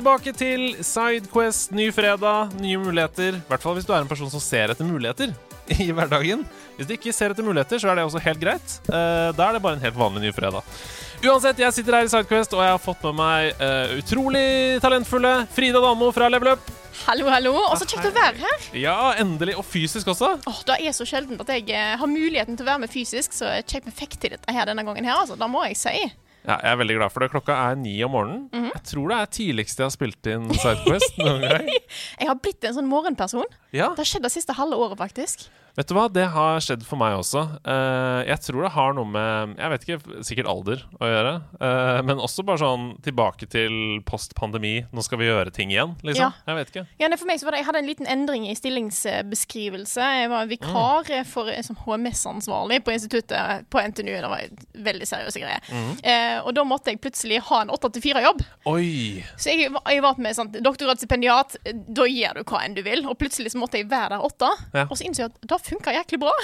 Tilbake til Sidequest. Ny fredag, nye muligheter. I hvert fall hvis du er en person som ser etter muligheter i hverdagen. Hvis du ikke ser etter muligheter, så er det også helt greit. Eh, da er det bare en helt vanlig ny fredag. Uansett, jeg sitter her i Sidequest, og jeg har fått med meg uh, utrolig talentfulle Frida Danmo fra Level Up. Hallo, hallo. Og så kjekt å være her. Ja, endelig. Og fysisk også. Åh, Det er så sjeldent at jeg eh, har muligheten til å være med fysisk, så kjekt vi fikk til dette her denne gangen her, altså. Da må jeg si. Ja, jeg er veldig glad for det. Klokka er ni om morgenen. Jeg tror det er tidligst jeg har spilt inn Sidequest noen gang. Jeg har blitt en sånn morgenperson. Ja, Det har skjedd det siste halve året, faktisk. vet du hva? Det har skjedd for meg også. Eh, jeg tror det har noe med Jeg vet ikke, sikkert alder å gjøre. eh, men også bare sånn tilbake til post pandemi. Nå skal vi gjøre ting igjen, liksom. Ja. Jeg vet ikke. Ja, for meg så var det, Jeg hadde en liten endring i stillingsbeskrivelse. Jeg var vikar mm. for, som HMS-ansvarlig på instituttet på NTNU. Det var veldig seriøse greier. Eh, og da måtte jeg plutselig ha en 8-4-jobb. Så jeg, jeg var med sånn doktorgradsstipendiat. Da gjør du hva enn du vil. Og plutselig så måtte jeg være der åtte. Ja. Og så innså jeg at det funka jæklig bra.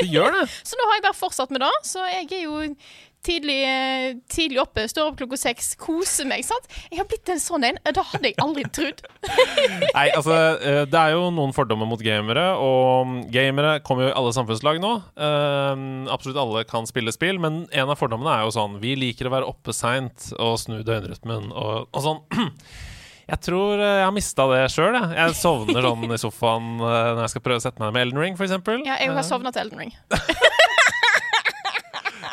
Det gjør det! Så nå har jeg bare fortsatt med det. Så jeg er jo tidlig, tidlig oppe, står opp klokka seks, koser meg. sant? Jeg har blitt en sånn en. Det hadde jeg aldri trodd. Nei, altså, eh, det er jo noen fordommer mot gamere, og gamere kommer jo i alle samfunnslag nå. Eh, absolutt alle kan spille spill, men en av fordommene er jo sånn Vi liker å være oppe seint og snu døgnrytmen og, og sånn. Jeg tror eh, jeg har mista det sjøl. Jeg. jeg sovner sånn i sofaen eh, når jeg skal prøve å sette meg med Elden Ring, f.eks. Ja, jeg har sovna til Elden Ring.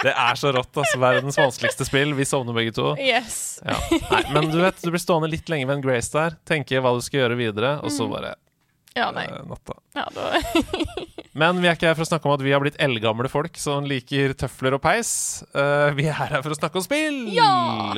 Det er så rått. altså Verdens vanskeligste spill. Vi sovner begge to. Yes. Ja. Nei, men du vet, du blir stående litt lenge ved en Grace der, tenke hva du skal gjøre videre, og så bare Ja, nei. eh, natta. Ja. Men vi er ikke her for å snakke om at vi har blitt eldgamle folk som liker tøfler og peis. Uh, vi er her for å snakke om spill! Ja!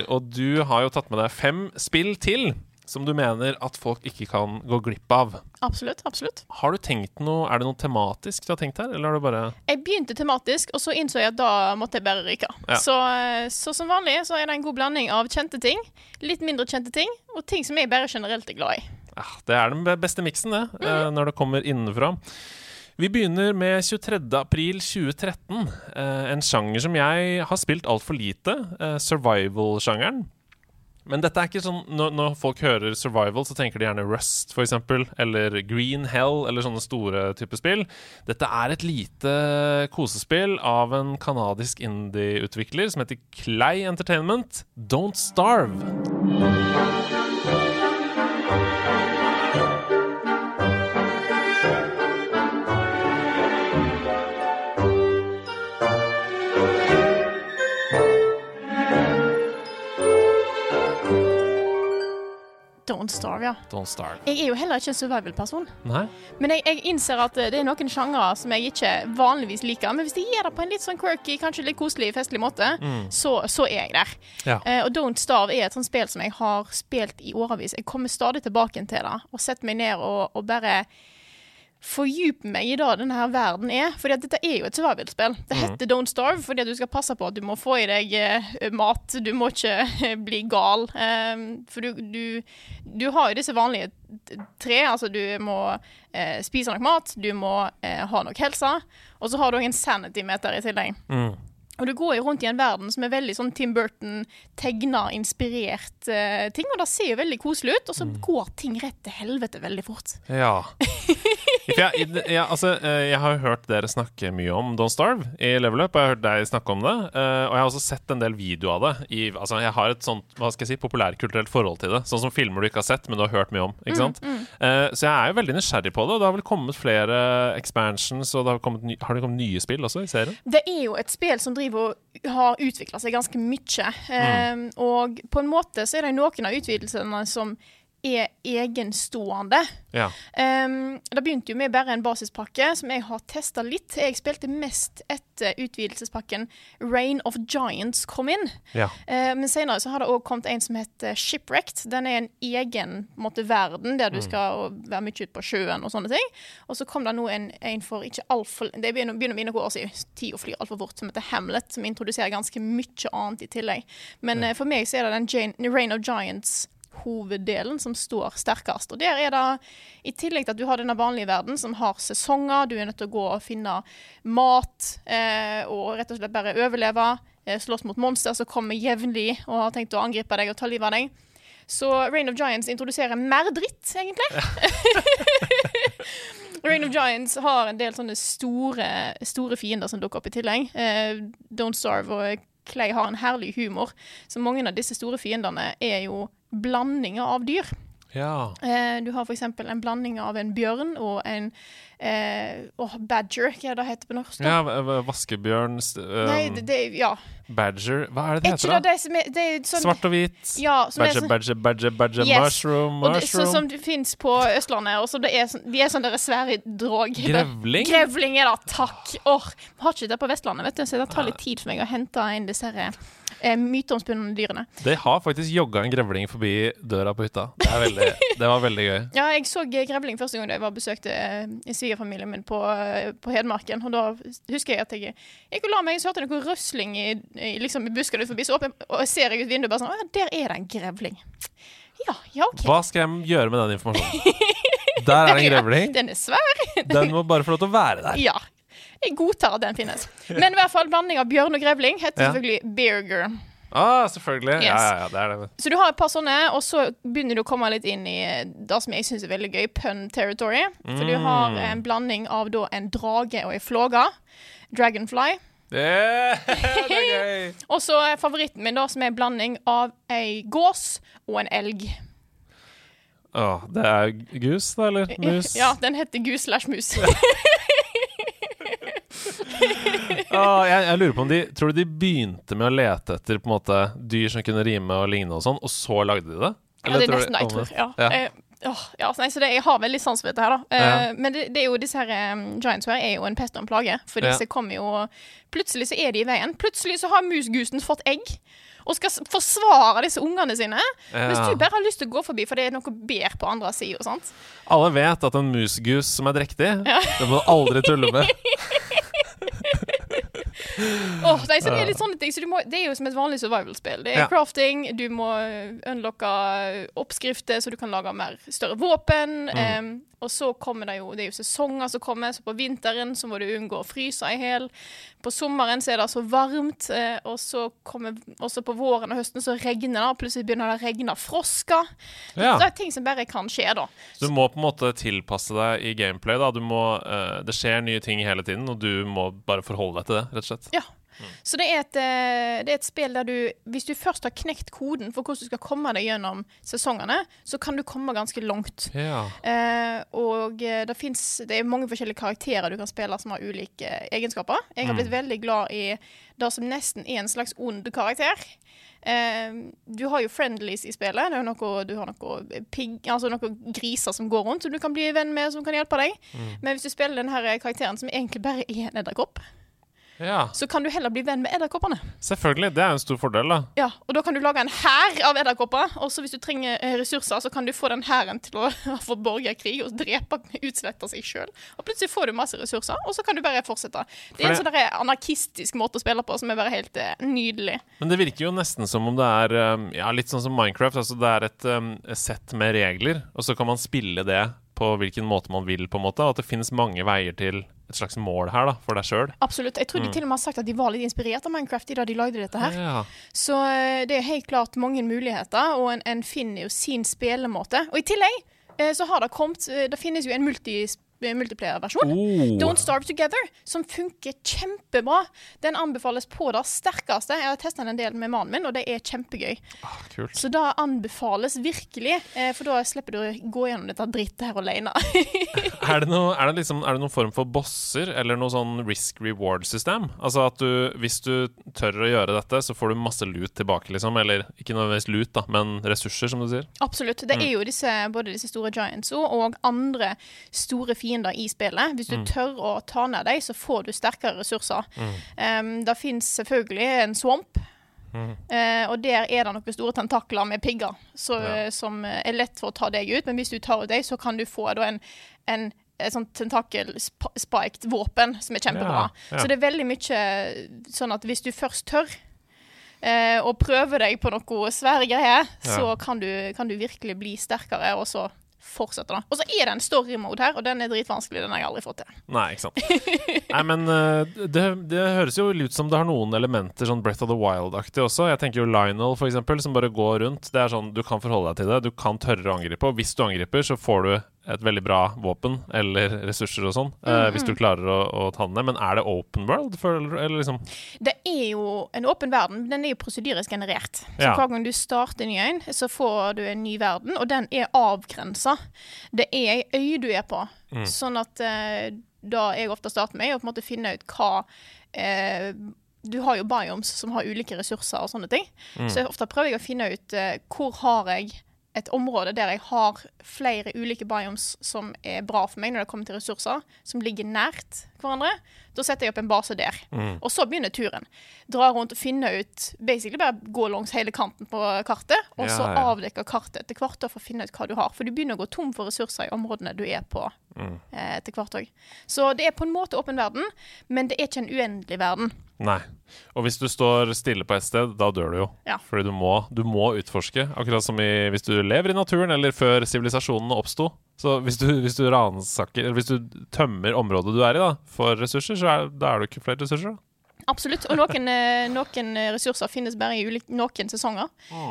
Og du har jo tatt med deg fem spill til som du mener at folk ikke kan gå glipp av. Absolutt. absolutt. Har du tenkt noe, Er det noe tematisk du har tenkt her, eller har du bare Jeg begynte tematisk, og så innså jeg at da måtte jeg bare ryke. Ja. Så, eh, så som vanlig så er det en god blanding av kjente ting, litt mindre kjente ting, og ting som jeg bare generelt er glad i. ja, Det er den beste miksen, det, eh, når det kommer innenfra. Vi begynner med 23. april 2013. eh, en sjanger som jeg har spilt altfor lite. Survival-sjangeren. Men dette er ikke sånn når, når folk hører survival, så tenker de gjerne Rust, for eksempel, eller Green Hell, eller sånne store typer spill. Dette er et lite kosespill av en kanadisk indie-utvikler som heter Clay Entertainment. Don't Starve. Don't Starve, ja. Don't Starve. Jeg er jo heller ikke en survival-person. Nei? Men jeg, jeg innser at eh, det er noen sjangere som jeg ikke vanligvis liker. Men hvis de gjør det på en litt sånn quirky, kanskje litt koselig, festlig måte, så, så er jeg der. Ja. Uh, og Don't Starve er et sånt spill som jeg har spilt i årevis. Jeg kommer stadig tilbake til det og setter meg ned og, og bare fordyper meg i det denne her verden er. Fordi dette er jo et survival-spill. Det heter Don't Starve fordi at du skal passe på at du må få i deg eh, mat. Du må ikke eh, bli gal. Um, for du, du, du har jo disse vanlige tre. Altså du må eh, spise nok mat, du må eh, ha nok helse, og så har du også en sanity-meter i tillegg. Mm. Og du går jo rundt i en verden som er veldig sånn Tim Burton-tegna, inspirert uh, ting, og det ser jo veldig koselig ut, og så går ting rett til helvete veldig fort. Ja. Jeg, jeg, altså, eh, jeg har jo hørt dere snakke mye om Don't Starve i Level Up, og jeg har hørt deg snakke om det. Uh, Og jeg har også sett en del video av det. I, altså, jeg har et sånt hva skal jeg si, populærkulturelt forhold til det. Sånn som filmer du ikke har sett, men du har hørt mye om. Ikke sant? Eh, Så jeg er jo veldig nysgjerrig på det. Og det har vel kommet flere expansions, og det har, kommet har det kommet nye spill også i serien? Det er jo et spill som driver og har utvikla seg ganske mye. Eh, og på en måte så er det noen av utvidelsene som er egenstående. Ja. Um, det begynte jo med bare en basispakke som jeg har testa litt. Jeg spilte mest etter utvidelsespakken Rain of Giants kom inn. ja. Uh, men senere så har det òg kommet en som heter Shipwrecked. Den er en egen en måte, verden der du skal være mye ute på sjøen og sånne ting. Og så kom det nå en, en for ikke altfor Det begynner, begynner å bli noen år siden. Tida flyr altfor fort. Som heter Hamlet, som introduserer ganske mye annet i tillegg. Men eh, for meg så er det den Jane, Rain of Giants hoveddelen som står sterkest. Og der er det, i tillegg til at du har denne vanlige verden som har sesonger, du er nødt til å gå og finne mat eh, og rett og slett bare overleve, eh, slåss mot monster som kommer jevnlig og har tenkt å angripe deg og ta livet av deg. Så Rain of Giants introduserer mer dritt, egentlig. Rain of Giants har en del sånne store, store fiender som dukker opp i tillegg. Eh, Don't Starve og Clay har en herlig humor. Så mange av disse store fiendene er jo blandinger av dyr. ja. Eh, du har f.eks. en blanding av en bjørn og en eh, oh, badger, hva er det heter på norsk? da? ja vaskebjørn, um, Nei, det, det ja. badger Hva er det det Er heter, da? det det er sånn, Svart og hvit. Ja, som er Badger, sånn, badger, badger, badger, Yes. mushroom, det, sånn som det fins på Østlandet. Og så det er sånn, de er sånn der svære drog. Grevling? Grevling er det, takk! Åh, vi har ikke det på Vestlandet, vet du, så det tar litt tid for meg å hente inn disse her, eh, myteomspunne dyrene. Det har faktisk jogga en grevling forbi døra på hytta. Det, veldig, det var veldig gøy. Ja, jeg så grevling første gang da jeg var besøkte eh, svigerfamilien min på, eh, på Hedmarken. Og da husker jeg at jeg gikk og la meg, så hørte jeg noe røsling i, i, liksom, i buskene ut forbi. Så åpen, og ser jeg ut vinduet bare sånn Å ja, der er det en grevling. Ja, ja, OK. Hva skal jeg gjøre med den informasjonen? Der er det en grevling. Den er svær. Den må bare få lov til å være der. Ja. Jeg godtar at den finnes. Men i hvert fall blanding av bjørn og grevling heter Ja. selvfølgelig Bearger. Ah, selvfølgelig. Ja, Yes. ja, ja, det er det. Så du har et par sånne, og så begynner du å komme litt inn i det som jeg syns er veldig gøy, pun territory. For du har Mm. en blanding av da en drage og ei flåge. Dragonfly. Det, det er gøy. Og så favoritten min, da, som er en blanding av ei gås og en elg. Åh, det er gus, da, eller? Mus? Ja, den heter gus slash mus. Åh, jeg, jeg lurer på om de Tror du de begynte med å lete etter på en måte dyr som kunne rime og ligne og sånn, og så lagde de det? Ja, det er nesten det jeg tror. Ja. Ja. Eh, Oh, ja, nei, så det, jeg har veldig sans for dette her, da. Ja. Men det, det er jo disse her um, Giants her er jo en pest og en plage. For Ja. disse kommer jo Plutselig så er de i veien. Plutselig så har musgusen fått egg. Og skal forsvare disse ungene sine. Hvis du bare har lyst til å gå forbi, for det er noe bær på andre sida. Alle vet at en musgus som er drektig, det må du aldri tulle med. Oh, nei, så det er litt sånne ting. Så du må, det er jo som et vanlig survival-spill. Det er Ja. crafting, du må unlocke oppskrifter så du kan lage mer større våpen. Mm. em, og så kommer det jo Det er jo sesonger som kommer, så på vinteren så må du unngå å fryse i hjel. På sommeren så er det så varmt, eh, og så kommer også på våren og høsten så regner det, og plutselig begynner det å regne frosker. Ja. Det er ting som bare kan skje, da. Så du må på en måte tilpasse deg i gameplay. da du må, eh, Det skjer nye ting hele tiden, og du må bare forholde deg til det, rett og slett. Ja. Så det er, et, eh, det er et spill der du Hvis du først har knekt koden for hvordan du skal komme deg gjennom sesongene, så kan du komme ganske langt. Ja. Eh, og eh, det finnes, Det er mange forskjellige karakterer du kan spille som har ulike egenskaper. Jeg har blitt veldig glad i det som nesten er en slags ond karakter. Uh, du har jo friendlies i spillet. Det er noe, du har noe pigg, altså noen griser som går rundt, som du kan bli venn med, som kan hjelpe deg. Men hvis du spiller den her karakteren som egentlig bare er en edderkopp, ja. så kan du heller bli venn med edderkoppene. Selvfølgelig. Det er en stor fordel, da. Ja, og da kan du lage en hær av edderkopper. Og så hvis du trenger eh, ressurser, så kan du få den hæren til å få borgerkrig og drepe, utslette seg sjøl. Og plutselig får du masse ressurser, og så kan du bare fortsette. Det er en sånn anarkistisk måte å spille på som er bare helt eh, nydelig. Men det virker jo nesten som om det er um, Ja, litt sånn som Minecraft. Altså det er et um, sett med regler, og så kan man spille det på hvilken måte man vil, på en måte. Og at det finnes mange veier til et slags mål her, da, for deg sjøl. Absolutt. Jeg tror de til og med har sagt at de var litt inspirert av Minecraft i da de lagde dette her. Ja. Så eh, det er helt klart mange muligheter, og en, en finner jo sin spillemåte. Og i tillegg eh, så har det kommet eh, Det finnes jo en multi, multiplayer-versjon. Oh. Don't Starve Together, som funker kjempebra. Den anbefales på det sterkeste. Jeg har testa den en del med mannen min, og det er kjempegøy. Ah. Så det anbefales virkelig, eh, for da slipper du å gå gjennom dette drittet her alene. Er det, noe, er, det liksom, er det noen form for bosser eller noe sånn risk reward-system? Altså at du, hvis du tør å gjøre dette, så får du masse lut tilbake, liksom. Eller ikke nødvendigvis lut, da, men ressurser, som du sier. Absolutt. Det er jo disse, både disse store giants og andre store fiender i spillet. Hvis du tør å ta ned dem, så får du sterkere ressurser. Um, det fins selvfølgelig en swamp. Eh, og der er det noen store tentakler med pigger så, Ja. som er lett for å ta deg ut. Men hvis du tar ut deg, så kan du få da en, en et sånt tentakel-spiked våpen som er kjempebra. Ja, ja. Så det er veldig mye sånn at hvis du først tør eh, å prøve deg på noe svære greier, så kan du, kan du virkelig bli sterkere, og så fortsette da. Og så er det en story-mode her, og den er dritvanskelig. Den har jeg aldri fått til. Nei, ikke sant. Nei, men eh, det, det høres jo ut som det har noen elementer sånn Breath of the Wild-aktig også. Jeg tenker jo Lionel, for eksempel, som bare går rundt. Det er sånn, Du kan forholde deg til det. Du kan tørre å angripe. Og hvis du angriper, så får du et veldig bra våpen eller ressurser og sånn. eh, hvis du klarer å, å ta den ned. Men er det open world? For, eller liksom Det er jo en åpen verden. Den er jo prosedyrisk generert. Så Ja. hver gang du starter en ny en, så får du en ny verden, og den er avgrensa. Det er ei øy du er på. Sånn at uh, da jeg ofte starter med, er å på en måte finne ut hva uh, du har jo biomes som har ulike ressurser og sånne ting. Så ofte prøver jeg å finne ut uh, hvor har jeg et område der jeg har flere ulike biomes som er bra for meg når det kommer til ressurser, som ligger nært hverandre. Da setter jeg opp en base der. Og så begynner turen. Dra rundt og finne ut Basically bare gå langs hele kanten på kartet, og så Ja, ja. avdekke kartet etter hvert år for å finne ut hva du har. For du begynner å gå tom for ressurser i områdene du er på Mm. eh, etter hvert òg. Så det er på en måte åpen verden, men det er ikke en uendelig verden. Nei. Og hvis du står stille på et sted, da dør du jo. Ja. Fordi du må, du må utforske. Akkurat som i, hvis du lever i naturen, eller før sivilisasjonene oppsto. Så hvis du, hvis du ransaker Eller hvis du tømmer området du er i, da, for ressurser, så er, da er det ikke flere ressurser. da. Absolutt. Og noen, eh, noen ressurser finnes bare i ulike, noen sesonger.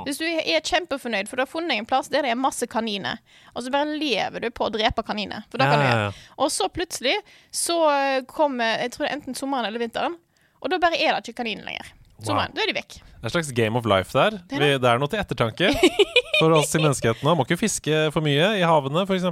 Hvis du er kjempefornøyd, for du har funnet en plass der det er masse kaniner, og så bare lever du på å drepe kaniner. For det kan du gjøre. Og så plutselig så eh, kommer jeg tror det er enten sommeren eller vinteren, og da bare er det ikke kaniner lenger. Sommeren, Da er de vekk. Det er et slags game of life der. Det er Vi, det er noe til ettertanke for oss i menneskeheten. Må ikke fiske for mye i havene, f.eks.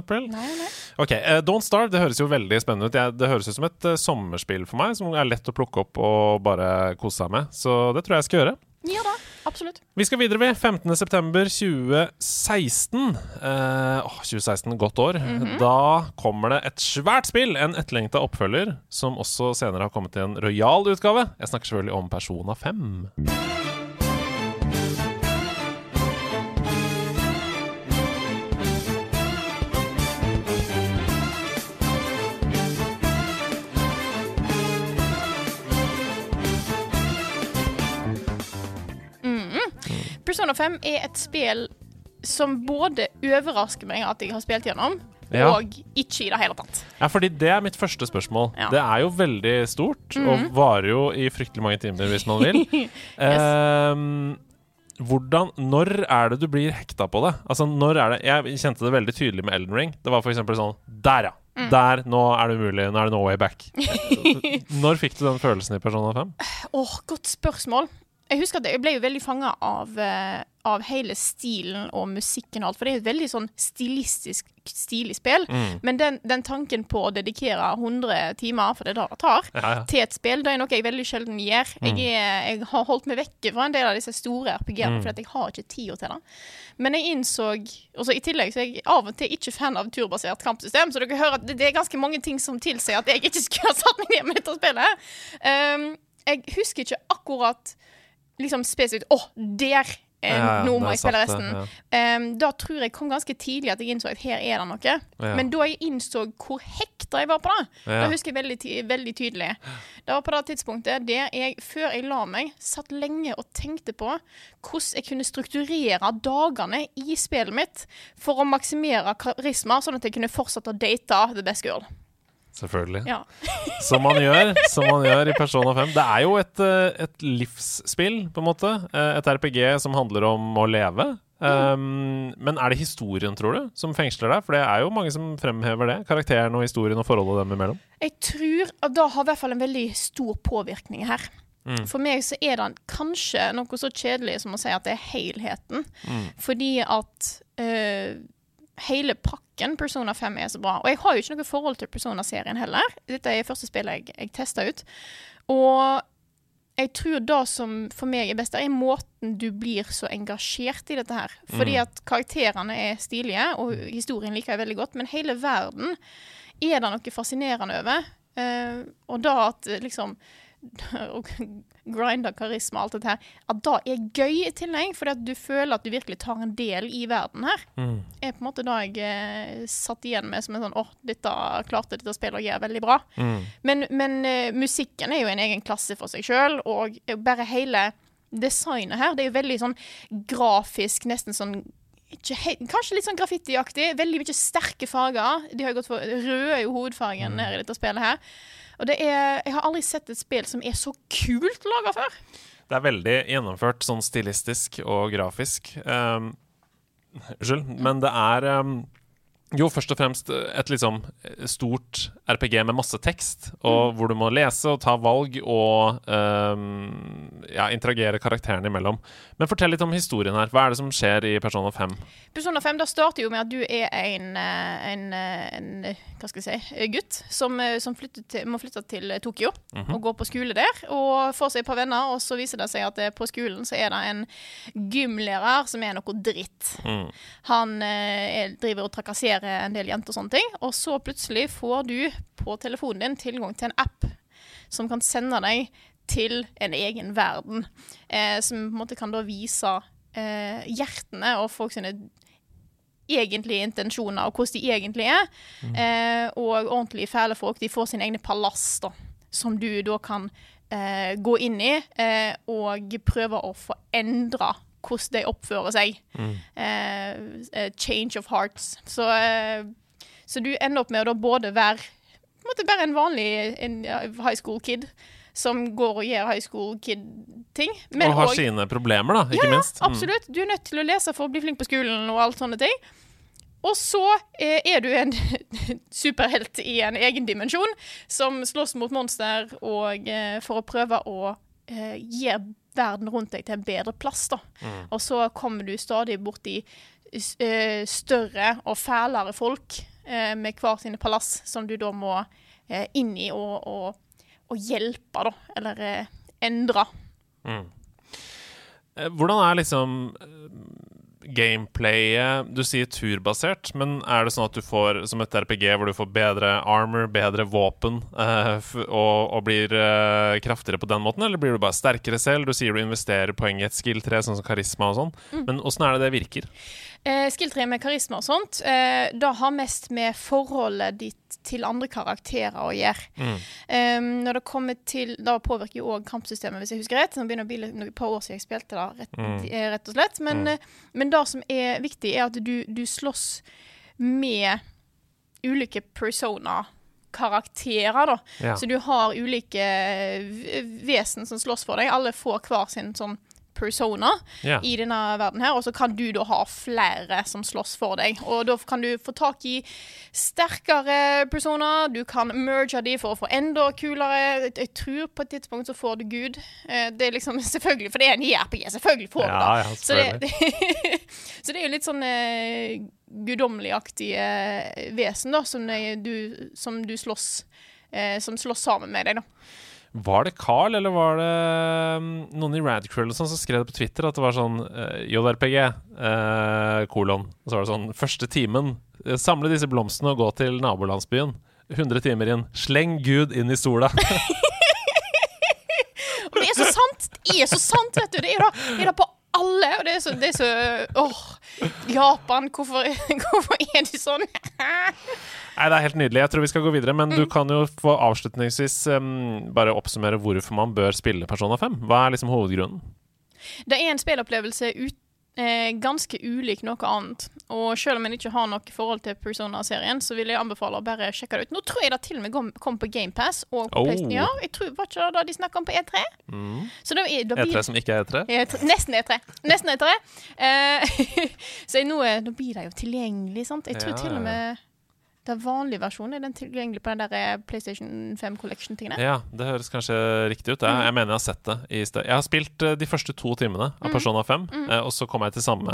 Ok, uh, Don't Starve det høres jo veldig spennende ut. Jeg, det høres ut som et uh, sommerspill for meg, som er lett å plukke opp og bare kose seg med. Så det tror jeg jeg skal gjøre. Ja da, absolutt. Vi skal videre, vi. 15.9.2016. Eh, åh, 2016, godt år. Da kommer det et svært spill, en etterlengta oppfølger, som også senere har kommet i en rojal utgave. Jeg snakker selvfølgelig om Persona 5. Persona 5 er et spill som både overrasker meg at jeg har spilt gjennom, Ja. og ikke i det hele tatt. Ja, fordi det er mitt første spørsmål. Ja. Det er jo veldig stort, og varer jo i fryktelig mange timer hvis man vil. Ehm, hvordan, Når er det du blir hekta på det? Altså, når er det Jeg kjente det veldig tydelig med Elden Ring. Det var f.eks. sånn Der, ja! Der! Nå er det umulig. Nå er det no way back. når fikk du den følelsen i Persona 5? Åh, godt spørsmål. Jeg husker at jeg ble jo veldig fanga av, eh, av hele stilen og musikken og alt, for det er et veldig sånn stilistisk stilig spill. Men den, den tanken på å dedikere 100 timer, for det er det det tar, Ja, ja. til et spill, det er noe jeg veldig sjelden gjør. Jeg, er, jeg har holdt meg vekk fra en del av disse store RPG-ene, fordi at jeg har ikke tid til det. Men jeg innså også I tillegg så er jeg av og til ikke fan av turbasert kampsystem, så dere hører at det, det er ganske mange ting som tilsier at jeg ikke skulle ha satt meg ned med dette spillet. Um, jeg husker ikke akkurat liksom spesifikt Å, der! eh, Ja, ja, nå må jeg spille resten. resten. Um, da tror jeg kom ganske tidlig at jeg innså at her er det noe. Ja. Men da jeg innså hvor hekta jeg var på det, Ja. da husker jeg veldig, ty veldig tydelig. Det var på det tidspunktet der jeg, før jeg la meg, satt lenge og tenkte på hvordan jeg kunne strukturere dagene i spillet mitt for å maksimere karisma, sånn at jeg kunne fortsette å date the best girl. Selvfølgelig. Ja. Som man gjør som man gjør i Persona 5. Det er jo et, eh, et livsspill, på en måte. Eh, Et RPG som handler om å leve. Um, men er det historien, tror du, som fengsler deg? For det er jo mange som fremhever det. Karakteren og historien og forholdet dem imellom. Jeg tror at det har i hvert fall en veldig stor påvirkning her. Mm. For meg så er det kanskje noe så kjedelig som å si at det er helheten. Mm. Fordi at uh, hele pakken Persona 5 er så bra. Og jeg har jo ikke noe forhold til Persona-serien heller. Dette er første spillet jeg, jeg testa ut. Og jeg tror det som for meg er best, er måten du blir så engasjert i dette her. Fordi Mm. at karakterene er stilige, og historien liker jeg veldig godt, men hele verden er det noe fascinerende over. Uh, og da at eh, liksom Å grinder karisma og alt dette her, at det er gøy i tillegg, fordi at du føler at du virkelig tar en del i verden her Mm. er på en måte det jeg eh, satt igjen med som en sånn åh, dette klarte dette spillet å gjøre veldig bra. Mm. Men, men eh, musikken er jo en egen klasse for seg sjøl, og bare hele designet her, det er jo veldig sånn grafisk, nesten sånn Kanskje litt sånn graffitiaktig. Veldig mye sterke farger. De har jo gått for Rød er jo hovedfargen her i dette spillet her. Og det er Jeg har aldri sett et spill som er så kult laga før. Det er veldig gjennomført sånn stilistisk og grafisk. Um, Unnskyld. Men det er um, jo først og fremst et liksom stort RPG med masse tekst, og hvor du må lese og ta valg og um, ja, interagere karakterene imellom. Men fortell litt om historien her. Hva er det som skjer i Persona 5? Persona 5 da starter jo med at du er en, eh, en, eh, en eh, hva skal jeg si, eh, gutt som, eh, som til, må flytte til eh, Tokyo og gå på skole der. Og får seg et par venner, og så viser det seg at eh, på skolen så er det en gymlærer som er noe dritt. Mm. Han eh, er, driver og trakasserer en del jenter og sånne ting. Og så plutselig får du på telefonen din tilgang til en app som kan sende deg til en egen verden. Eh, som på en måte kan da vise eh, hjertene og folk sine egentlige intensjoner, og hvordan de egentlig er. Eh, og ordentlig fæle folk. De får sine egne palass, da, som du da kan eh, gå inn i eh, og prøve å få endra hvordan de oppfører seg. Mm. eh, change of hearts. Så, eh, så du ender opp med å både være på en bare en vanlig en, high school kid som går og gjør high school kid-ting. og har og, sine problemer, da, ikke minst. Mm. Absolutt. Du er nødt til å lese for å bli flink på skolen og alt sånne ting. Og så eh, er du en superhelt i en egen dimensjon som slåss mot monster og eh, for å prøve å eh, gjøre verden rundt deg til en bedre plass. da. Og så kommer du stadig borti eh, større og fælere folk eh, med hver sine palass som du da må eh, inn i og, og, og hjelpe, da. Eller eh, endre. Mm. Hvordan er liksom gameplayet Du sier turbasert, men er det sånn at du får som et RPG hvor du får bedre armor, bedre våpen uh, og, og blir uh, kraftigere på den måten, eller blir du bare sterkere selv? Du sier du investerer poeng i et skill-tre, sånn som karisma og sånn, men åssen er det det virker? Eh, Skill-tre med karisma og sånt, eh, det har mest med forholdet ditt til andre karakterer å gjøre. Eh, når det kommer til Da påvirker jo òg kampsystemet, hvis jeg husker rett. Nå begynner det å bli et par år siden jeg spilte det, rett, mm. rett og slett. Men, mm. men det som er viktig, er at du, du slåss med ulike persona karakterer, da. Ja. Så du har ulike vesen som slåss for deg. Alle får hver sin sånn persona yeah. i denne verden her, og så kan du da ha flere som slåss for deg. Og da kan du få tak i sterkere personer, du kan merge de for å få enda kulere. Jeg, tror på et tidspunkt så får du Gud. Eh, Det er liksom selvfølgelig, for det er en JRPG, selvfølgelig får du det. Ja, ja, Så det, så det er jo litt sånn eh, guddommeligaktige vesen, da, som, det- du, som du slåss eh, Som slåss sammen med deg, da. Var det Carl, eller var det um, noen i Radcruel sånn som skrev det på Twitter at det var sånn uh, JRPG, uh, kolon. Og så var det sånn Første timen. eh, samle disse blomstene og gå til nabolandsbyen. 100 timer inn. Sleng Gud inn i sola. Det er så sant! Det er så sant, vet du! Det er da, det er da på alle, og det er så, det er så Åh, Japan, hvorfor, hvorfor er de sånn? Nei, det er helt nydelig. Jeg tror vi skal gå videre, men du kan jo få avslutningsvis um, bare oppsummere hvorfor man bør spille Persona 5. Hva er liksom hovedgrunnen? Det er en spillopplevelse ut, eh, ganske ulik noe annet. Og selv om en ikke har noe forhold til Persona-serien, så vil jeg anbefale å bare sjekke det ut. Nå tror jeg det til og med kom, på GamePass og på Oh. PlayStation. Ja, jeg tror Var ikke det da de snakka om på E3? Mm. Så da, da blir E3 som ikke er E3? E3 Nesten E3. Nesten E3. Eh, så nå, nå blir det jo tilgjengelig, sant. Jeg tror Ja, til og med den vanlige versjonen er den tilgjengelig på den der eh, PlayStation 5 Collection-tingene. Ja, det høres kanskje riktig ut. Jeg, Mm. jeg mener jeg har sett det i sted. Jeg har spilt eh, de første to timene av Mm. Persona 5, Mm. eh, og så kom jeg til samme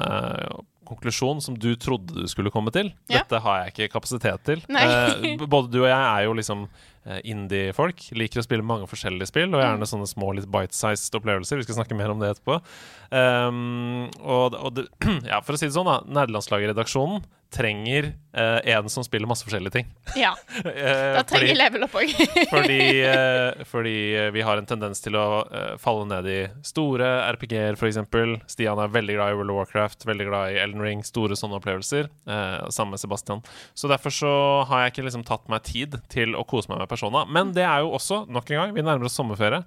konklusjon som du trodde du skulle komme til. Ja. Dette har jeg ikke kapasitet til. Både du og jeg er jo liksom indie-folk. Liker å spille mange forskjellige spill, og gjerne Mm. sånne små, litt bite-sized opplevelser. Vi skal snakke mer om det etterpå. Um, og og det, ja, for å si det sånn, da. Nerdelandslaget-redaksjonen trenger uh, en som spiller masse forskjellige ting. Ja. Eh, Da trenger fordi, level up òg. fordi, uh, fordi vi har en tendens til å uh, falle ned i store RPG-er, f.eks. Stian er veldig glad i World of Warcraft, veldig glad i Elden Ring. Store sånne opplevelser. Sammen med Sebastian. Så derfor så har jeg ikke liksom tatt meg tid til å kose meg med Persona. Men det er jo også, nok en gang, vi nærmer oss sommerferie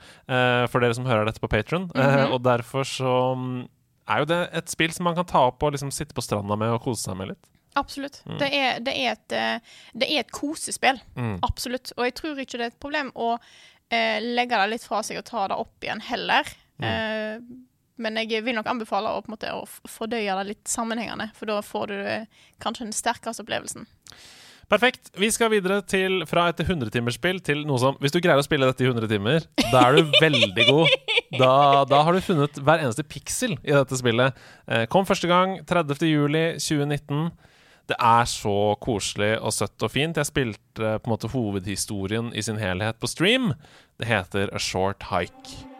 for dere som hører dette på Patron. mm -hmm. og derfor så mm, er jo det et spill som man kan ta opp og liksom sitte på stranda med og kose seg med litt. Absolutt. Det, er, det, er et, eh, det er et kosespill. Mm. Absolutt. Og jeg tror ikke det er et problem å eh, legge det litt fra seg og ta det opp igjen heller. Eh, men jeg vil nok anbefale å, måte, å fordøye det litt sammenhengende, for da får du eh, kanskje den sterkeste opplevelsen. Perfekt. Vi skal videre til fra et 100-timersspill til noe som Hvis du greier å spille dette i 100 timer, da er du veldig god. Da, da har du funnet hver eneste piksel i dette spillet. Eh, kom første gang 30. juli 2019. Det er så koselig og søtt og fint. Jeg spilte eh, på en måte hovedhistorien i sin helhet på stream. Det heter A Short Hike.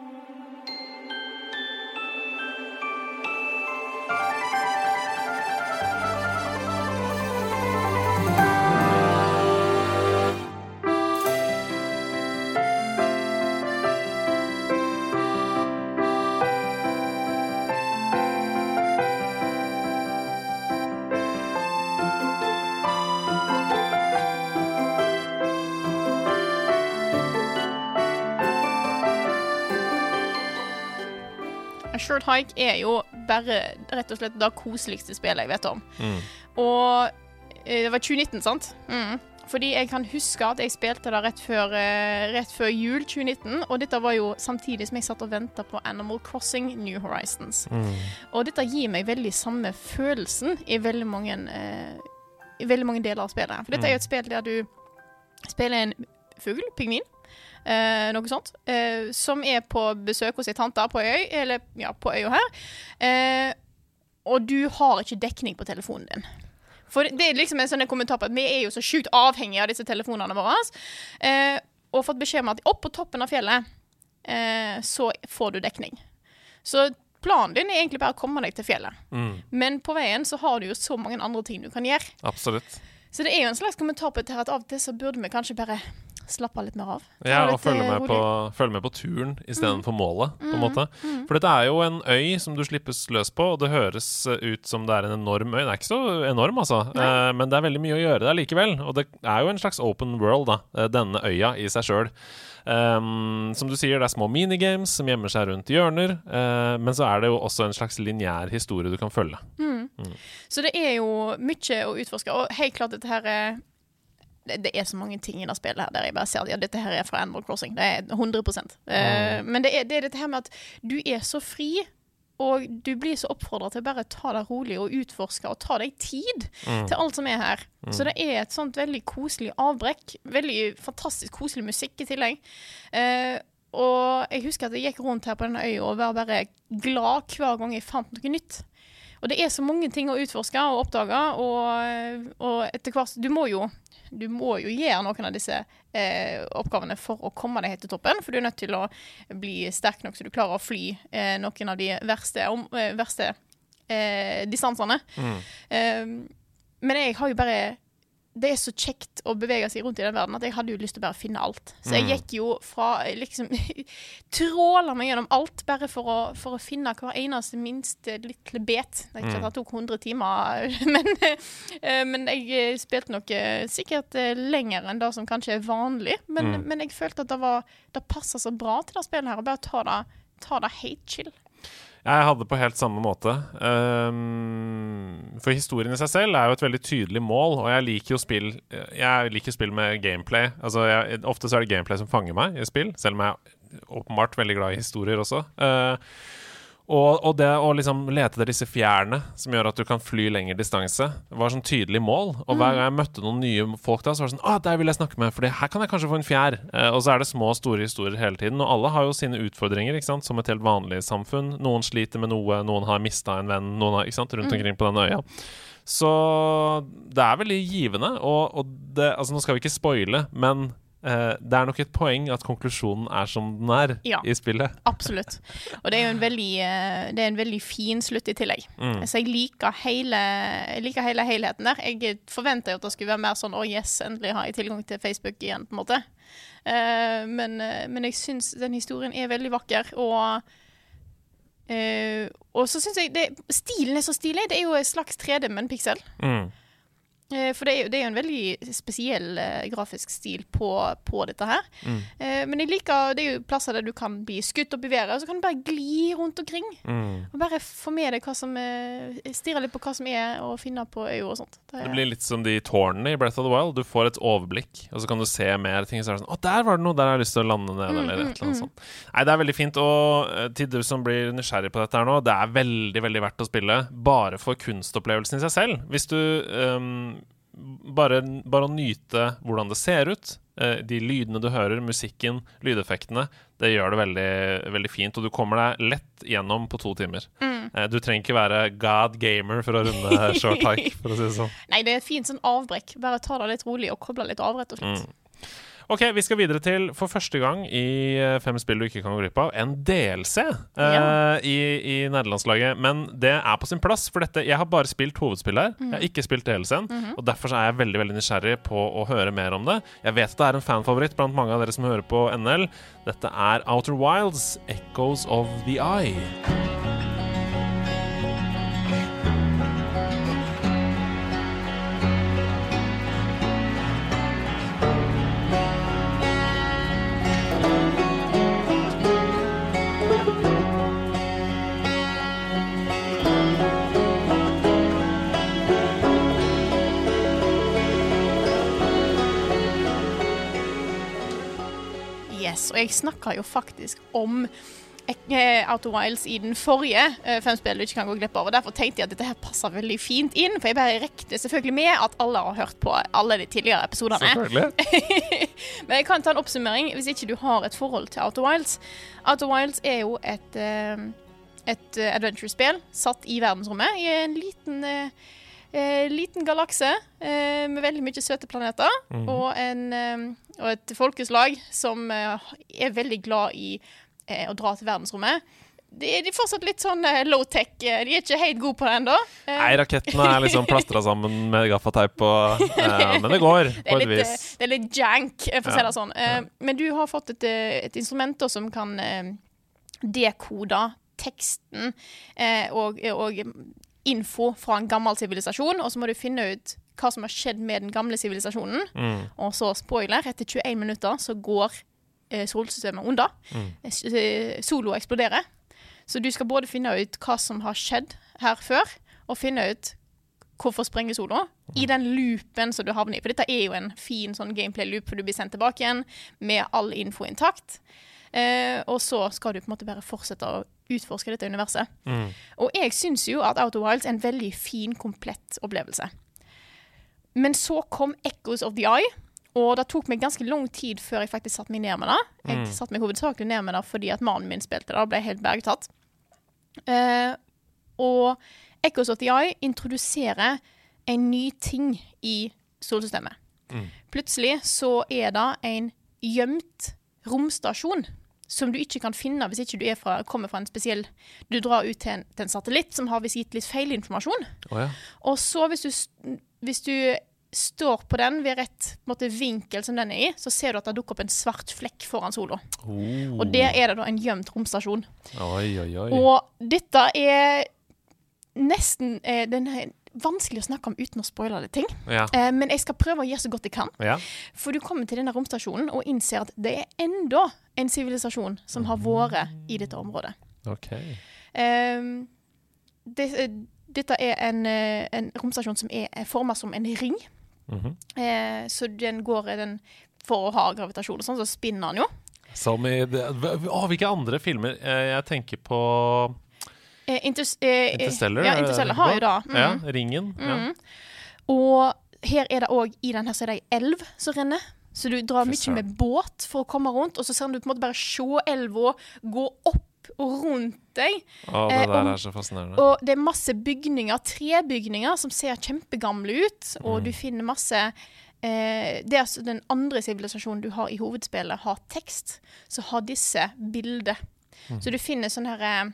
Short Hike er jo bare rett og slett det koseligste spillet jeg vet om. Mm. Og eh, det var 2019, sant? Mm. Fordi jeg kan huske at jeg spilte det rett før, eh, rett før jul 2019. Og dette var jo samtidig som jeg satt og venta på Animal Crossing New Horizons. Mm. Og dette gir meg veldig samme følelsen i veldig mange, eh, i veldig mange deler av spillet. For dette er jo et spill der du spiller en fugl, pingvin, eh, noe sånt, eh, som er på besøk hos ei tante på øy, eller ja, på øya her. Eh, og du har ikke dekning på telefonen din. For det er liksom en sånn kommentar på at vi er jo så sjukt avhengige av disse telefonene våre. Eh, og fått beskjed om at opp på toppen av fjellet eh, så får du dekning. Så planen din er egentlig bare å komme deg til fjellet. Mm. Men på veien så har du jo så mange andre ting du kan gjøre. Absolutt. Så det er jo en slags kommentar på dette at av og til så burde vi kanskje bare slappe litt mer av. Ja, og følge eh, med, på. Mm. følge med på turen istedenfor målet, på en måte. For dette er jo en øy som du slippes løs på, og det høres eh, ut som det er en enorm øy. Den er ikke så enorm, altså, eh, men det er veldig mye å gjøre der likevel. Og det er jo en slags open world, da, eh, denne øya i seg sjøl. som du sier, det er små minigames som gjemmer seg rundt hjørner, Uh, men så er det jo også en slags lineær historie du kan følge. Så det er jo mye å utforske, og helt klart dette her er det, er så mange ting i det spillet her der jeg bare ser at ja, dette her er fra Animal Crossing. Det er 100 eh, Men det er, det er dette her med at du er så fri, og du blir så oppfordra til å bare ta det rolig og utforske og ta deg tid til alt som er her. Så det er et sånt veldig koselig avbrekk. Veldig fantastisk koselig musikk i tillegg. Uh, og jeg husker at jeg gikk rundt her på denne øya og var bare glad hver gang jeg fant noe nytt. Og det er så mange ting å utforske og oppdage, og, og etter hvert Du må jo du må jo gjøre noen av disse eh, oppgavene for å komme deg helt til toppen. For du er nødt til å bli sterk nok så du klarer å fly eh, noen av de verste, om, eh, verste eh, distansene. Eh, men jeg har jo bare Det er så kjekt å bevege seg rundt i den verden at jeg hadde jo lyst til å bare finne alt. Så jeg gikk jo fra liksom Tråla meg gjennom alt bare for å, for å finne hver eneste minste lille bet. Det ikke at det tok 100 timer, men, eh, men jeg eh, spilte nok eh, sikkert eh, lenger enn det som kanskje er vanlig. Men, men jeg følte at det var Det passa så bra til det spillet her, å bare ta det, ta det helt chill. Jeg hadde på helt samme måte. Um, for historien i seg selv er jo et veldig tydelig mål, og jeg liker jo spill Jeg liker spill med gameplay. Altså, jeg, Ofte så er det gameplay som fanger meg i spill, selv om jeg er åpenbart veldig glad i historier også. Uh, og, og, det å liksom lete etter disse fjærene som gjør at du kan fly lengre distanse, var sånn tydelig mål. Og hver gang jeg møtte noen nye folk da, så var det sånn Å, der vil jeg snakke med, for her kan jeg kanskje få en fjær. Eh, og så er det små og store historier hele tiden. Og alle har jo sine utfordringer, ikke sant, som et helt vanlig samfunn. Noen sliter med noe, noen har mista en venn, noen har, ikke sant, rundt omkring på denne øya. Så det er veldig givende. Og, og det, altså, nå skal vi ikke spoile, men Uh, det er nok et poeng at konklusjonen er som den er ja, i spillet. Absolutt. Og det er jo en veldig, uh, det er en veldig fin slutt i tillegg. Mm. Så jeg liker, hele, jeg liker hele helheten der. Jeg forventa jo at det skulle være mer sånn Å, oh yes, endelig har jeg tilgang til Facebook igjen, på en måte. Uh, men, men, jeg syns den historien er veldig vakker, og Og så syns jeg det, Stilen er så stilig. Det er jo en slags 3D med en piksel. Mm. Eh, for det er, jo, det er, jo, en veldig spesiell uh, grafisk stil på, på dette her. Mm. Uh, men jeg liker Det er jo plasser der du kan bli skutt opp i været, og så kan du bare gli rundt omkring. Mm. Og bare få med deg hva som uh, Stirre litt på hva som er å finne på øya og sånt. Det, det, blir litt som de tårnene i Breath of the Wild. Du får et overblikk, og så kan du se mer ting. Så er det sånn Å, der var det noe! Der har jeg lyst til å lande ned, mm, eller et eller annet mm, sånt. Nei, det er veldig fint. Og til du som blir nysgjerrig på dette her nå, det er veldig, veldig verdt å spille bare for kunstopplevelsen i seg selv. Hvis du um, bare, bare, å nyte hvordan det ser ut, eh, de lydene du hører, musikken, lydeffektene, det gjør det veldig, veldig fint. Og du kommer deg lett gjennom på to timer. Mm. Eh, du trenger ikke være god gamer for å runde short hike, for å si det sånn. Nei, det er et fint sånn avbrekk. Bare ta det litt rolig og koble litt av, rett og slett. Mm. Ok, Vi skal videre til, for første gang i eh, Fem spill du ikke kan gå glipp av, en DLC ja. uh, i, i nederlandslaget. Men det er på sin plass, for dette Jeg har bare spilt hovedspill her. Mm. Jeg har ikke spilt DLC-en. Mm -hmm. Og Derfor er jeg veldig veldig nysgjerrig på å høre mer om det. Jeg vet det er en fanfavoritt blant mange av dere som hører på NL. Dette er Outer Wilds, Echoes of the Eye. Og jeg snakka jo faktisk om Out of Wilds i den forrige uh, fem spill du ikke kan gå glipp av. og Derfor tenkte jeg at dette her passer veldig fint inn. For jeg bare rekte selvfølgelig med at alle har hørt på alle de tidligere episodene. Men jeg kan ta en oppsummering hvis ikke du har et forhold til Out of Wilds. of Wilds er jo et, uh, et adventure-spill satt i verdensrommet i en liten Eh, liten galakse eh, med veldig mye søte planeter. Mm. Og, en, eh, og, et folkeslag som eh, er veldig glad i eh, å dra til verdensrommet. De, de er fortsatt litt sånn low-tech. De er ikke helt gode på det ennå. Nei, rakettene er liksom plastra sammen med gaffateip, og, men det går på et vis. Det er litt jank, for å si det sånn. Ja. Men du har fått et, et instrument da, som kan dekode teksten og, og info fra en gammel sivilisasjon, og så må du finne ut hva som har skjedd med den gamle sivilisasjonen. Mm. Og så, spoiler, etter 21 minutter så går eh, solsystemet under. Mm. Eh, Solo eksploderer. Så du skal både finne ut hva som har skjedd her før, og finne ut hvorfor sprenger sola, mm. i den loopen som du havner i. For dette er jo en fin sånn gameplay-loop, for du blir sendt tilbake igjen med all info intakt. Eh, og så skal du på en måte bare fortsette å utforske dette universet. Mm. Og jeg syns jo at Out of Wilds er en veldig fin, komplett opplevelse. Men så kom Echoes of the Eye. Og det tok meg ganske lang tid før jeg faktisk satte meg ned med det. Jeg mm. satte meg hovedsakelig ned med det fordi at mannen min spilte det og ble helt bergtatt. Uh, og Echoes of the Eye introduserer en ny ting i solsystemet. Mm. Plutselig så er det en gjemt romstasjon som du ikke kan finne hvis ikke du fra, kommer fra en spesiell Du drar ut til en, til en satellitt som har visst gitt litt feilinformasjon. Oh, ja. Og så, hvis du, hvis du står på den ved rett måte, vinkel som den er i, så ser du at det dukker opp en svart flekk foran sola. Oh. Og der er det da en gjemt romstasjon. Oi, oi, oi. Og dette er nesten eh, den vanskelig å snakke om uten å spoile det ting. Ja. Eh, men jeg skal prøve å gjøre så godt jeg kan. Ja. For du kommer til denne romstasjonen og innser at det er enda en sivilisasjon som har vært i dette området. Okay. Eh, det, eh, dette er en, eh, en romstasjon som er forma som en ring. Mhm. Eh, så den går i den For å ha gravitasjon og sånn, så spinner den jo. Som i det, Å, hvilke andre filmer? Eh, Jeg tenker på Eh, Inters, eh, Interstellar. Ja, er Interstellar har jo det. Mm. Ja, Ringen. Ja. Mm. Og her er det òg I den her så er det ei elv som renner. Så du drar mye med båt for å komme rundt, og så ser du på en måte bare se elva gå opp og rundt deg. Å, det Eh, der er så fascinerende. Og det er masse bygninger, trebygninger, som ser kjempegamle ut. Og Mm. du finner masse eh, Det er altså den andre sivilisasjonen du har i hovedspillet, har tekst. Så har disse bilder. Mm. Så du finner sånne her, eh,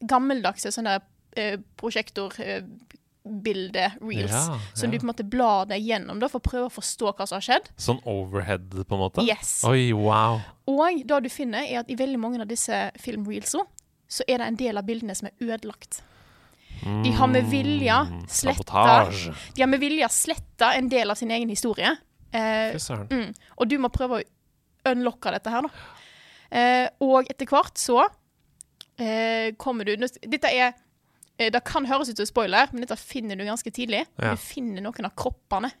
gammeldagse sånne eh, prosjektorbilde-reels. Ja, Som du på en måte blar deg gjennom da, for å prøve å forstå hva som har skjedd. Sånn overhead, på en måte? Yes. Oi, wow. Og det du finner, er at i veldig mange av disse filmreelsene så er det en del av bildene som er ødelagt. De har med vilje Mm, sletta De har med vilje sletta en del av sin egen historie. Eh, mm, og du må prøve å unlocke dette her, da. Eh, og etter hvert så eh, kommer du Dette er eh, Det kan høres ut som spoiler, men dette finner du ganske tidlig. Ja. Du finner noen av kroppene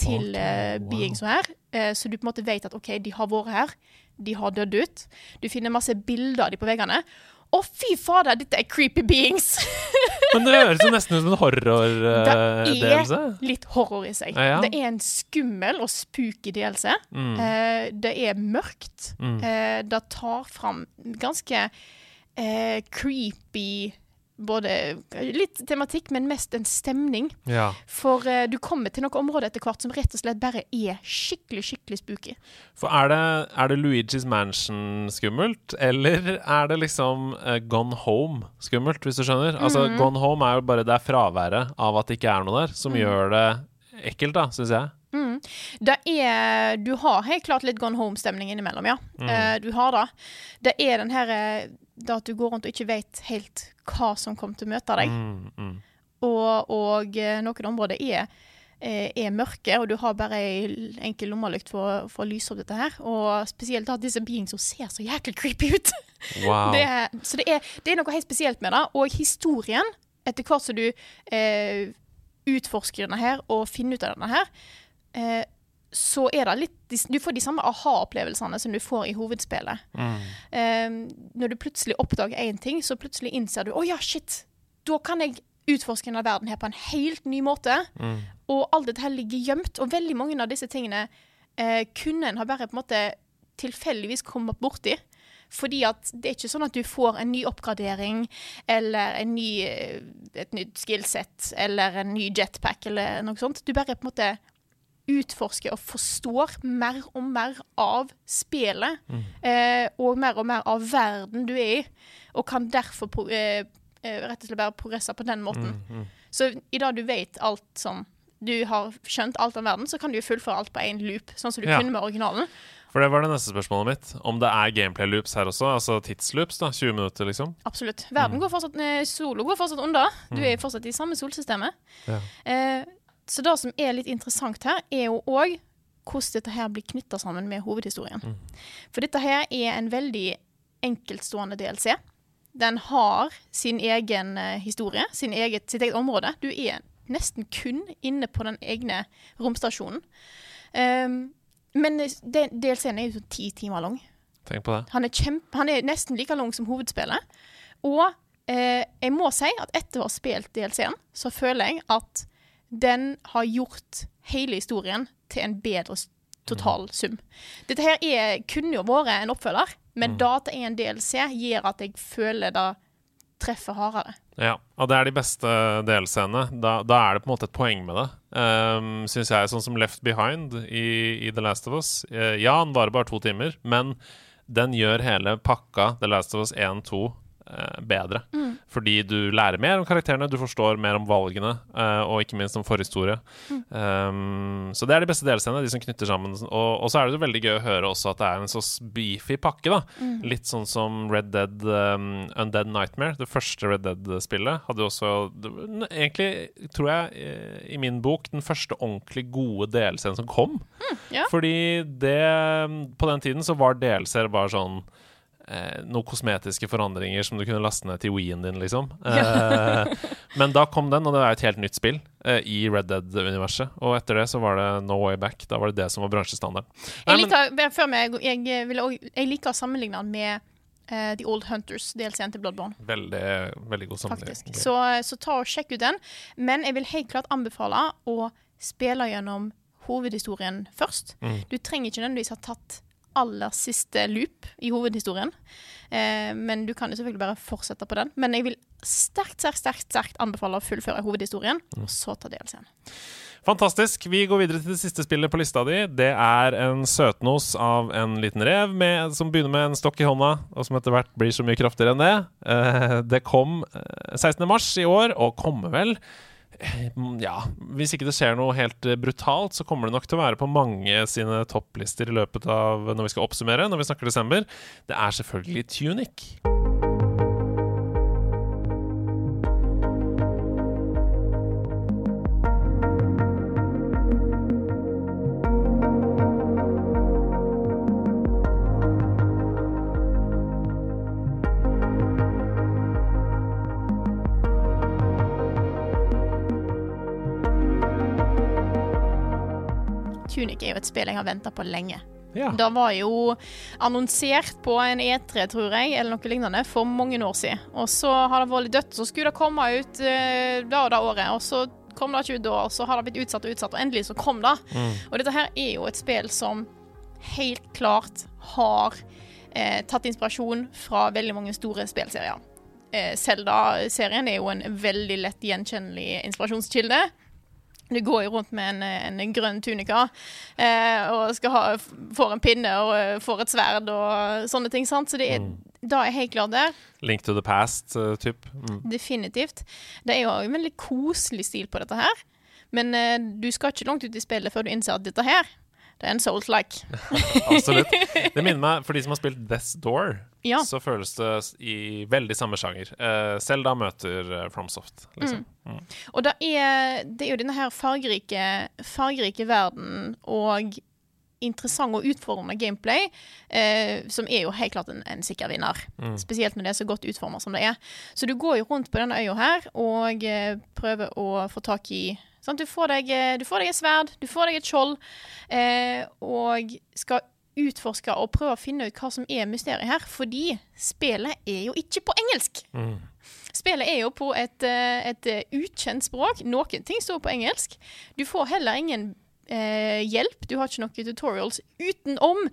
til okay, eh, wow. beings her. Eh, så du på en måte vet at OK, de har vært her. De har dødd ut. Du finner masse bilder av de på veggene. Å, fy fader, dette er creepy beings! Men det høres nesten ut som en horror Det er litt horror i seg. Ja, ja. Det er en skummel og spooky delelse. Mm. Eh, det er mørkt. Mm. Eh, det tar fram ganske eh, creepy Både litt tematikk, men mest en stemning. Ja. For eh, du kommer til noen områder etter hvert som rett og slett bare er skikkelig, skikkelig spooky. For er det, er det Luigi's Mansion skummelt, eller er det liksom eh, Gone Home skummelt, hvis du skjønner? Altså, Mhm. Gone Home er jo bare det fraværet av at det ikke er noe der, som mm. gjør det ekkelt, da, syns jeg. Det er Du har helt klart litt Gone Home-stemning innimellom, ja. Mm. Uh, du har det. Det er den her eh, Det at du går rundt og ikke vet helt hva som kommer til å møte deg. Mm, mm. Og, og eh, noen områder er, er mørke, og du har bare ei enkel lommelykt for, for å lyse opp dette her. Og spesielt at disse beingsa ser så jæklig creepy ut. Wow. Det, så det er, det er noe helt spesielt med det. Og historien, etter hvert som du eh, utforsker denne her og finner ut av denne her, eh, så er det litt Du får de samme aha-opplevelsene som du får i hovedspillet. Mm. Eh, når du plutselig oppdager én ting, så plutselig innser du å ja, shit, da kan jeg utforske denne verden her på en helt ny måte. Mm. Og alt dette her ligger gjemt. Og veldig mange av disse tingene eh, kunne en ha bare på en måte tilfeldigvis kommet borti. Fordi at det er ikke sånn at du får en ny oppgradering eller en ny, eh, et nytt skillset eller en ny jetpack eller noe sånt. Du bare på en måte utforsker og forstår mer og mer av spillet. Eh, og mer og mer av verden du er i. Og kan derfor pro eh, eh, rett og slett bare progresse på den måten. Mm, mm. Så i dag du vet alt som du har skjønt alt om verden, så kan du jo fullføre alt på én loop, sånn som du Ja. kunne med originalen. For det var det neste spørsmålet mitt. Om det er gameplay loops her også? Altså tidsloops, da? 20 minutter, liksom? Absolutt. Verden går fortsatt, eh, Solo går fortsatt unna. Du Mm. er fortsatt i samme solsystemet. Ja. Eh, så det som er litt interessant her, er jo òg hvordan dette her blir knytta sammen med hovedhistorien. Mm. For dette her er en veldig enkeltstående DLC. Den har sin egen eh, historie, sin eget, sitt eget område. Du er nesten kun inne på den egne romstasjonen. Um, men DLC-en er jo sånn ti timer lang. Tenk på det. Han er, kjempe, han er nesten like lang som hovedspillet. Og eh, jeg må si at etter å ha spilt DLC-en, så føler jeg at den har gjort hele historien til en bedre totalsum. Dette her er, kunne jo vært en oppfølger, men Mm. da det er en DLC, gjør at jeg føler det treffer hardere. Ja, og det er de beste delscenene. Da, da er det på en måte et poeng med det, um, syns jeg. Sånn som Left Behind i, i The Last of Us. Uh, ja, den varer bare to timer, men den gjør hele pakka The Last of Us 1-2 eh, bedre. Mm. Fordi du lærer mer om karakterene, du forstår mer om valgene, eh, og ikke minst om forhistorie. Mm. Um, så det er de beste delscenene, de som knytter sammen. Og, og så er det jo veldig gøy å høre også at det er en så beefy pakke, da. Mm. Litt sånn som Red Dead um, Undead Nightmare, det første Red Dead-spillet, hadde jo også det Egentlig, tror jeg, eh, i min bok, den første ordentlig gode delscenen som kom. ja. Fordi det På den tiden så var DLC-er bare sånn eh, noen kosmetiske forandringer som du kunne laste ned til Wien din, liksom. Eh, men da kom den, og det er et helt nytt spill eh, i Red Dead-universet. Og etter det så var det No Way Back. Da var det det som var bransjestandarden. Jeg jeg, jeg liker å sammenligne den med Uh, The Old Hunters, DLC-en til Bloodborne. Veldig, veldig god sammenligning. Så, så ta og sjekk ut den. Men jeg vil helt klart anbefale å spille gjennom hovedhistorien først. Mm. Du trenger ikke nødvendigvis ha tatt aller siste loop i hovedhistorien. Eh, men du kan jo selvfølgelig bare fortsette på den. Men jeg vil sterkt, sterkt, sterkt, sterkt anbefale å fullføre hovedhistorien, og så ta DLC-en. Fantastisk. Vi går videre til det siste spillet på lista di. Det er en søtnos av en liten rev med, som begynner med en stokk i hånda, og som etter hvert blir så mye kraftigere enn det. Eh, det kom eh, 16. mars i år, og kommer vel eh, ja, Hvis ikke det skjer noe helt eh, brutalt, så kommer det nok til å være på mange sine topplister i løpet av når vi skal oppsummere, når vi snakker desember. Det er selvfølgelig Tunic. Et spill jeg har venta på lenge. Ja. Det var jo annonsert på en E3, tror jeg, eller noe lignende, for mange år siden. Og så har det vært litt dødt, så skulle det komme ut uh, da og da året. Og så kom det ikke ut da, og så har det blitt utsatt og utsatt, og endelig så kom det. Og dette her er jo et spill som helt klart har eh, tatt inspirasjon fra veldig mange store spillserier. Eh, Zelda-serien er jo en veldig lett gjenkjennelig inspirasjonskilde. Du går jo rundt med en, en grønn tunika eh, og ha, får en pinne og eh, får et sverd og sånne ting. sant? Så det er, da er helt glad der. Link to the past, uh, typ. Mm. Definitivt. Det er jo en veldig koselig stil på dette her. Men eh, du skal ikke langt ut i spillet før du innser at dette her, det er en Souls-like. Absolutt. Det minner meg, for de som har spilt Death's Door, Ja. så føles det i veldig samme sjanger. Eh, Zelda møter uh, FromSoft, liksom. Mm. Og det er, det er jo denne her fargerike, fargerike verden og interessant og utfordrende gameplay, eh, som er jo helt klart en, en sikker vinner. Spesielt når det er så godt utforma som det er. Så du går jo rundt på denne øya her og eh, prøver å få tak i sant? Du, får deg, eh, du får deg et sverd, du får deg et skjold, eh, og skal utforske og prøve å finne ut hva som er mysteriet her, fordi spillet er jo ikke på engelsk. Spillet er jo på et, eh, et eh, ukjent språk. Noen ting står på engelsk. Du får heller ingen eh, hjelp. Du har ikke noen tutorials utenom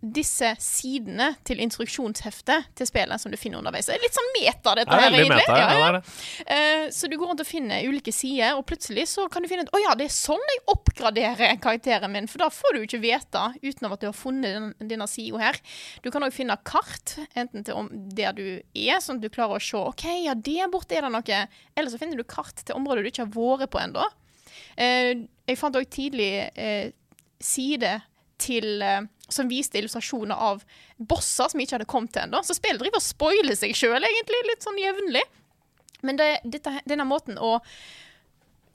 disse sidene til instruksjonsheftet til spillet som du finner underveis. Det er litt sånn meta, dette Det er her, egentlig. meta. Ja, Ja, det det. Eh, så du går rundt og finner ulike sider, og plutselig så kan du finne ut Å ja, det er sånn jeg oppgraderer karakteren min. For da får du jo ikke vite utenom at du har funnet den, denne sida her. Du kan òg finne kart, enten til om der du er, sånn at du klarer å se OK, ja, der borte er det noe. Eller så finner du kart til områder du ikke har vært på ennå. Eh, jeg fant òg tidlig eh, side til som viste illustrasjoner av bosser som ikke hadde kommet til ennå. Så spillet driver og spoiler seg sjøl, egentlig, litt sånn jevnlig. Men det, dette, denne måten å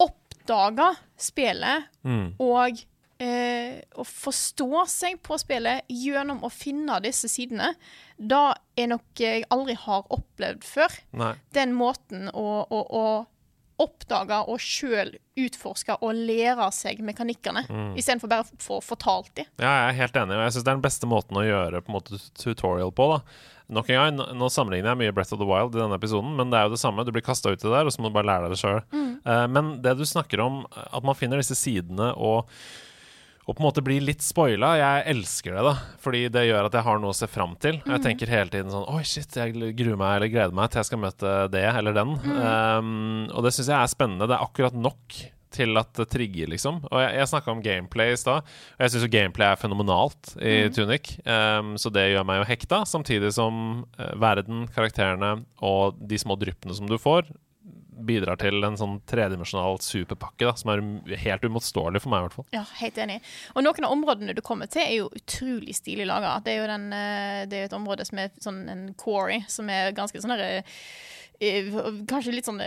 oppdage spillet Mm. og eh, å forstå seg på spillet gjennom å finne disse sidene, da er noe jeg aldri har opplevd før. Nei. Den måten å, å, å oppdage og sjøl utforske og lære seg mekanikkene, Mm. istedenfor bare å få fortalt dem. Ja, jeg er helt enig, og jeg syns det er den beste måten å gjøre på en måte tutorial på. da Nok en gang, nå- sammenligner jeg mye Breath of the Wild i denne episoden, men det er jo det samme. Du blir kasta uti der, og så må du bare lære deg det sjøl. men det du snakker om, at man finner disse sidene og og på en måte bli litt spoila. Jeg elsker det, da. Fordi det gjør at jeg har noe å se fram til. Jeg tenker hele tiden sånn Oi, shit, jeg gruer meg eller gleder meg til jeg skal møte det eller den. Um, og det syns jeg er spennende. Det er akkurat nok til at det trigger, liksom. Og jeg, jeg snakka om gameplay i stad, og jeg syns jo gameplay er fenomenalt i Tunic. Um, så det gjør meg jo hekta, samtidig som eh, verden, karakterene og de små dryppene som du får, bidrar til en sånn tredimensjonal superpakke da, som er helt uimotståelig for meg, i hvert fall. Ja, helt enig. Og noen av områdene du kommer til, er jo utrolig stilig laga. Det er jo den, eh, det er et område som er sånn en quarry, som er ganske sånn herre eh, Kanskje litt sånn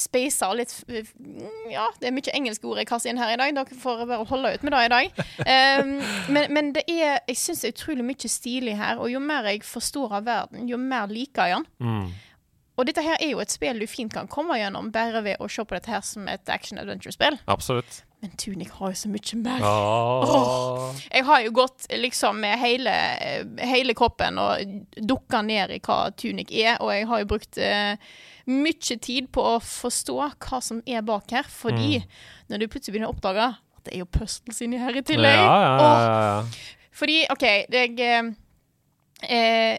spacer og litt mm, Ja, det er mye engelske ord jeg kaster inn her i dag. Dere får bare holde ut med det i dag. Um, men, men det er Jeg syns det er utrolig mye stilig her, og jo mer jeg forstår av verden, jo mer liker jeg den. Mm. Og dette her er jo et spill du fint kan komme gjennom bare ved å se på dette her som et action-adventure-spill. Absolutt. Men Tunic har jo så mye mer. Åh. Jeg har jo gått liksom med hele, hele kroppen og dukka ned i hva Tunic er, og jeg har jo brukt uh, mye tid på å forstå hva som er bak her, fordi når du plutselig begynner å oppdage at det er jo puzzles inni her i tillegg ja, ja, ja, ja, ja. Fordi, OK, jeg eh, eh,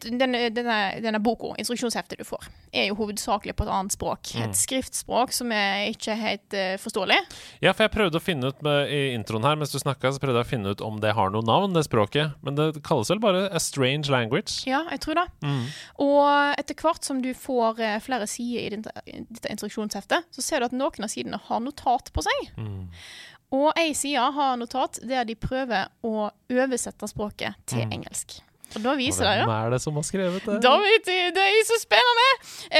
denne, denne, denne boka, instruksjonsheftet du får, er jo hovedsakelig på et annet språk. Et skriftspråk som er ikke helt uh, forståelig. Ja, for jeg prøvde å finne ut med, i introen her mens du snakka, så prøvde jeg å finne ut om det har noe navn, det språket. Men det kalles vel bare a strange language. Ja, jeg tror det. Mm. Og etter hvert som du får uh, flere sider i dette, dette instruksjonsheftet, så ser du at noen av sidene har notat på seg. Mm. Og ei side har notat der de prøver å oversette språket til engelsk. Og da viser det hvem er det som har skrevet det? da vet du, Det er så spennende!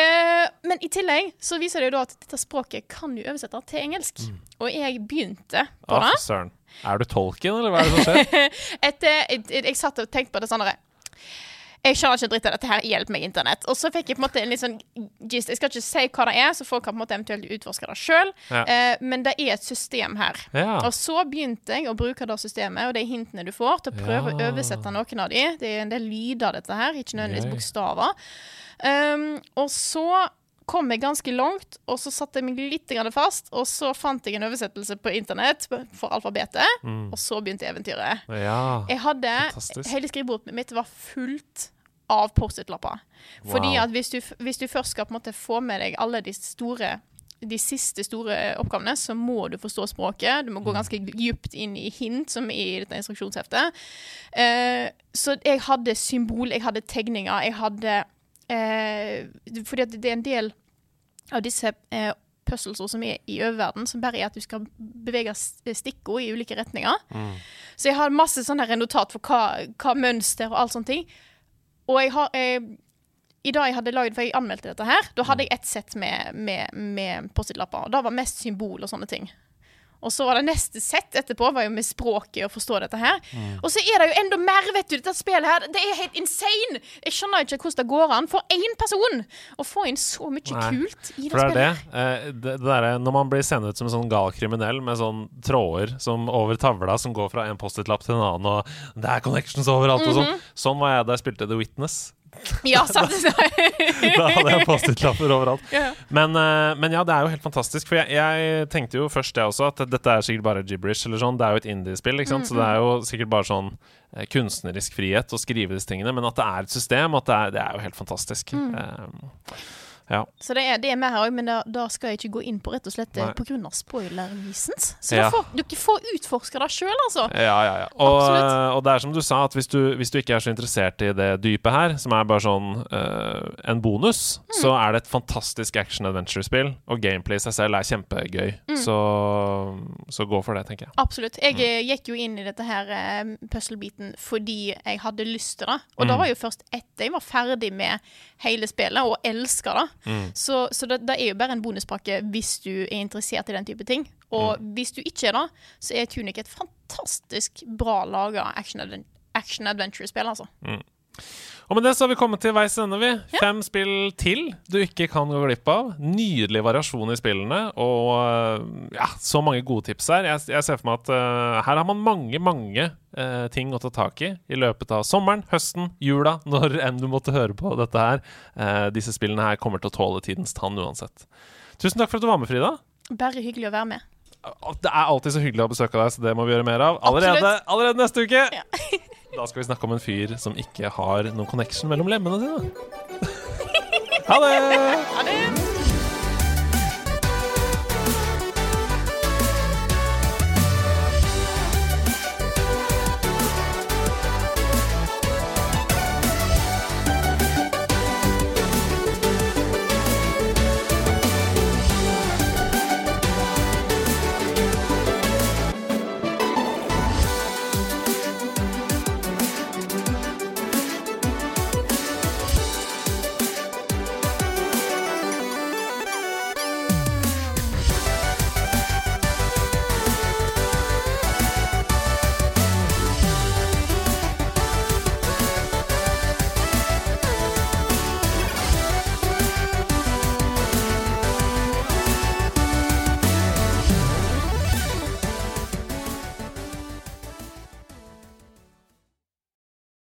Eh, men i tillegg så viser det jo da at dette språket kan du oversette til engelsk. Og jeg begynte på ah, det. søren. Er du tolken, eller hva er det som skjer? Etter, jeg, jeg, jeg satt og tenkte på det sånn derre Jeg skjønner ikke en dritt av dette her, hjelp meg, internett. Og så fikk jeg på en måte en litt sånn gist. Jeg skal ikke si hva det er, så folk kan på en måte eventuelt utforske det sjøl. Ja. Eh, men det er et system her. Ja. Og så begynte jeg å bruke det systemet og de hintene du får, til å prøve Ja. å oversette noen av de. Det er en del lyder, dette her, ikke nødvendigvis bokstaver. Um, og så kom jeg ganske langt, og så satte jeg meg litt fast. Og så fant jeg en oversettelse på internett for alfabetet, og så begynte eventyret. ja. Jeg hadde Fantastisk. Hele skrivebordet mitt var fullt av Post-It-lapper. Fordi Wow. at hvis du, hvis du først skal på en måte få med deg alle de store de siste store oppgavene, så må du forstå språket. Du må Mm. gå ganske dypt inn i hint, som i dette instruksjonsheftet. Uh, så jeg hadde symbol, jeg hadde tegninger, jeg hadde eh, Fordi det er en del av disse eh, puzzlesord som er i oververden, som bare er at du skal bevege stikkord i ulike retninger. Så jeg har masse sånne notat for hva, hva mønster og alt sånne ting. Og jeg har eh, I dag jeg hadde laget, for jeg anmeldte dette her, da hadde jeg ett sett med, med, med Post-It-lapper. Da var mest symbol og sånne ting. Og så var det neste sett etterpå, var jo med språket og forstå dette her. Og så er det jo enda mer, vet du, dette spillet her. Det er helt insane! Jeg skjønner ikke hvordan det går an for én person å få inn så mye Nei, kult i det For det er det. eh, det, det der, når man blir sendt ut som en sånn gal kriminell med sånn tråder som over tavla som går fra en Post-It-lapp til en annen, og det er connections overalt og sånn. Sånn var jeg da jeg spilte The Witness. Ja, sant. Da hadde jeg Post-It-lapper overalt. Yeah. Men, eh, men ja, det er jo helt fantastisk. For jeg, jeg tenkte jo først det også, at dette er sikkert bare gibberish eller sånn. Det er jo et indiespill, ikke sant. Så det er jo sikkert bare sånn eh, kunstnerisk frihet å skrive disse tingene. Men at det er et system, at det er, det er jo helt fantastisk. Eh, ja. Så det er, det er mer òg, men da, da skal jeg ikke gå inn på rett og slett Nei. pga. spoiler-reasons. Så Ja. da får, dere får utforske det sjøl, altså. Ja, ja, ja. Og, eh, og det er som du sa, at hvis du, hvis du ikke er så interessert i det dypet her, som er bare sånn uh, en bonus, Mm. så er det et fantastisk action-adventure-spill. Og gameplay i seg selv er kjempegøy. Mm. Så, så gå for det, tenker jeg. Absolutt. Jeg Mm. eh, gikk jo inn i dette her eh, puzzle-biten fordi jeg hadde lyst til det. Og Mm. det var jo først etter jeg var ferdig med hele spillet og elska det. Mm. Så, så det, det er jo bare en bonuspakke hvis du er interessert i den type ting. Og Mm. hvis du ikke er det, så er Tunic et fantastisk bra laga action-adven- action-adventure-spill, altså. Og med det så har vi kommet til veis ende, vi. Fem spill til du ikke kan gå glipp av. Nydelig variasjon i spillene, og øh, ja, så mange gode tips her. Jeg, jeg ser for meg at uh, her har man mange, mange uh, ting å ta tak i i løpet av sommeren, høsten, jula, når enn du måtte høre på dette her. Uh, disse spillene her kommer til å tåle tidens tann uansett. Tusen takk for at du var med, Frida. Bare hyggelig å være med. Det er alltid så hyggelig å besøke deg, så det må vi gjøre mer av. Allerede, allerede neste uke! Ja. Da skal vi snakke om en fyr som ikke har noen connection mellom lemmene sine. ha det! Ha det!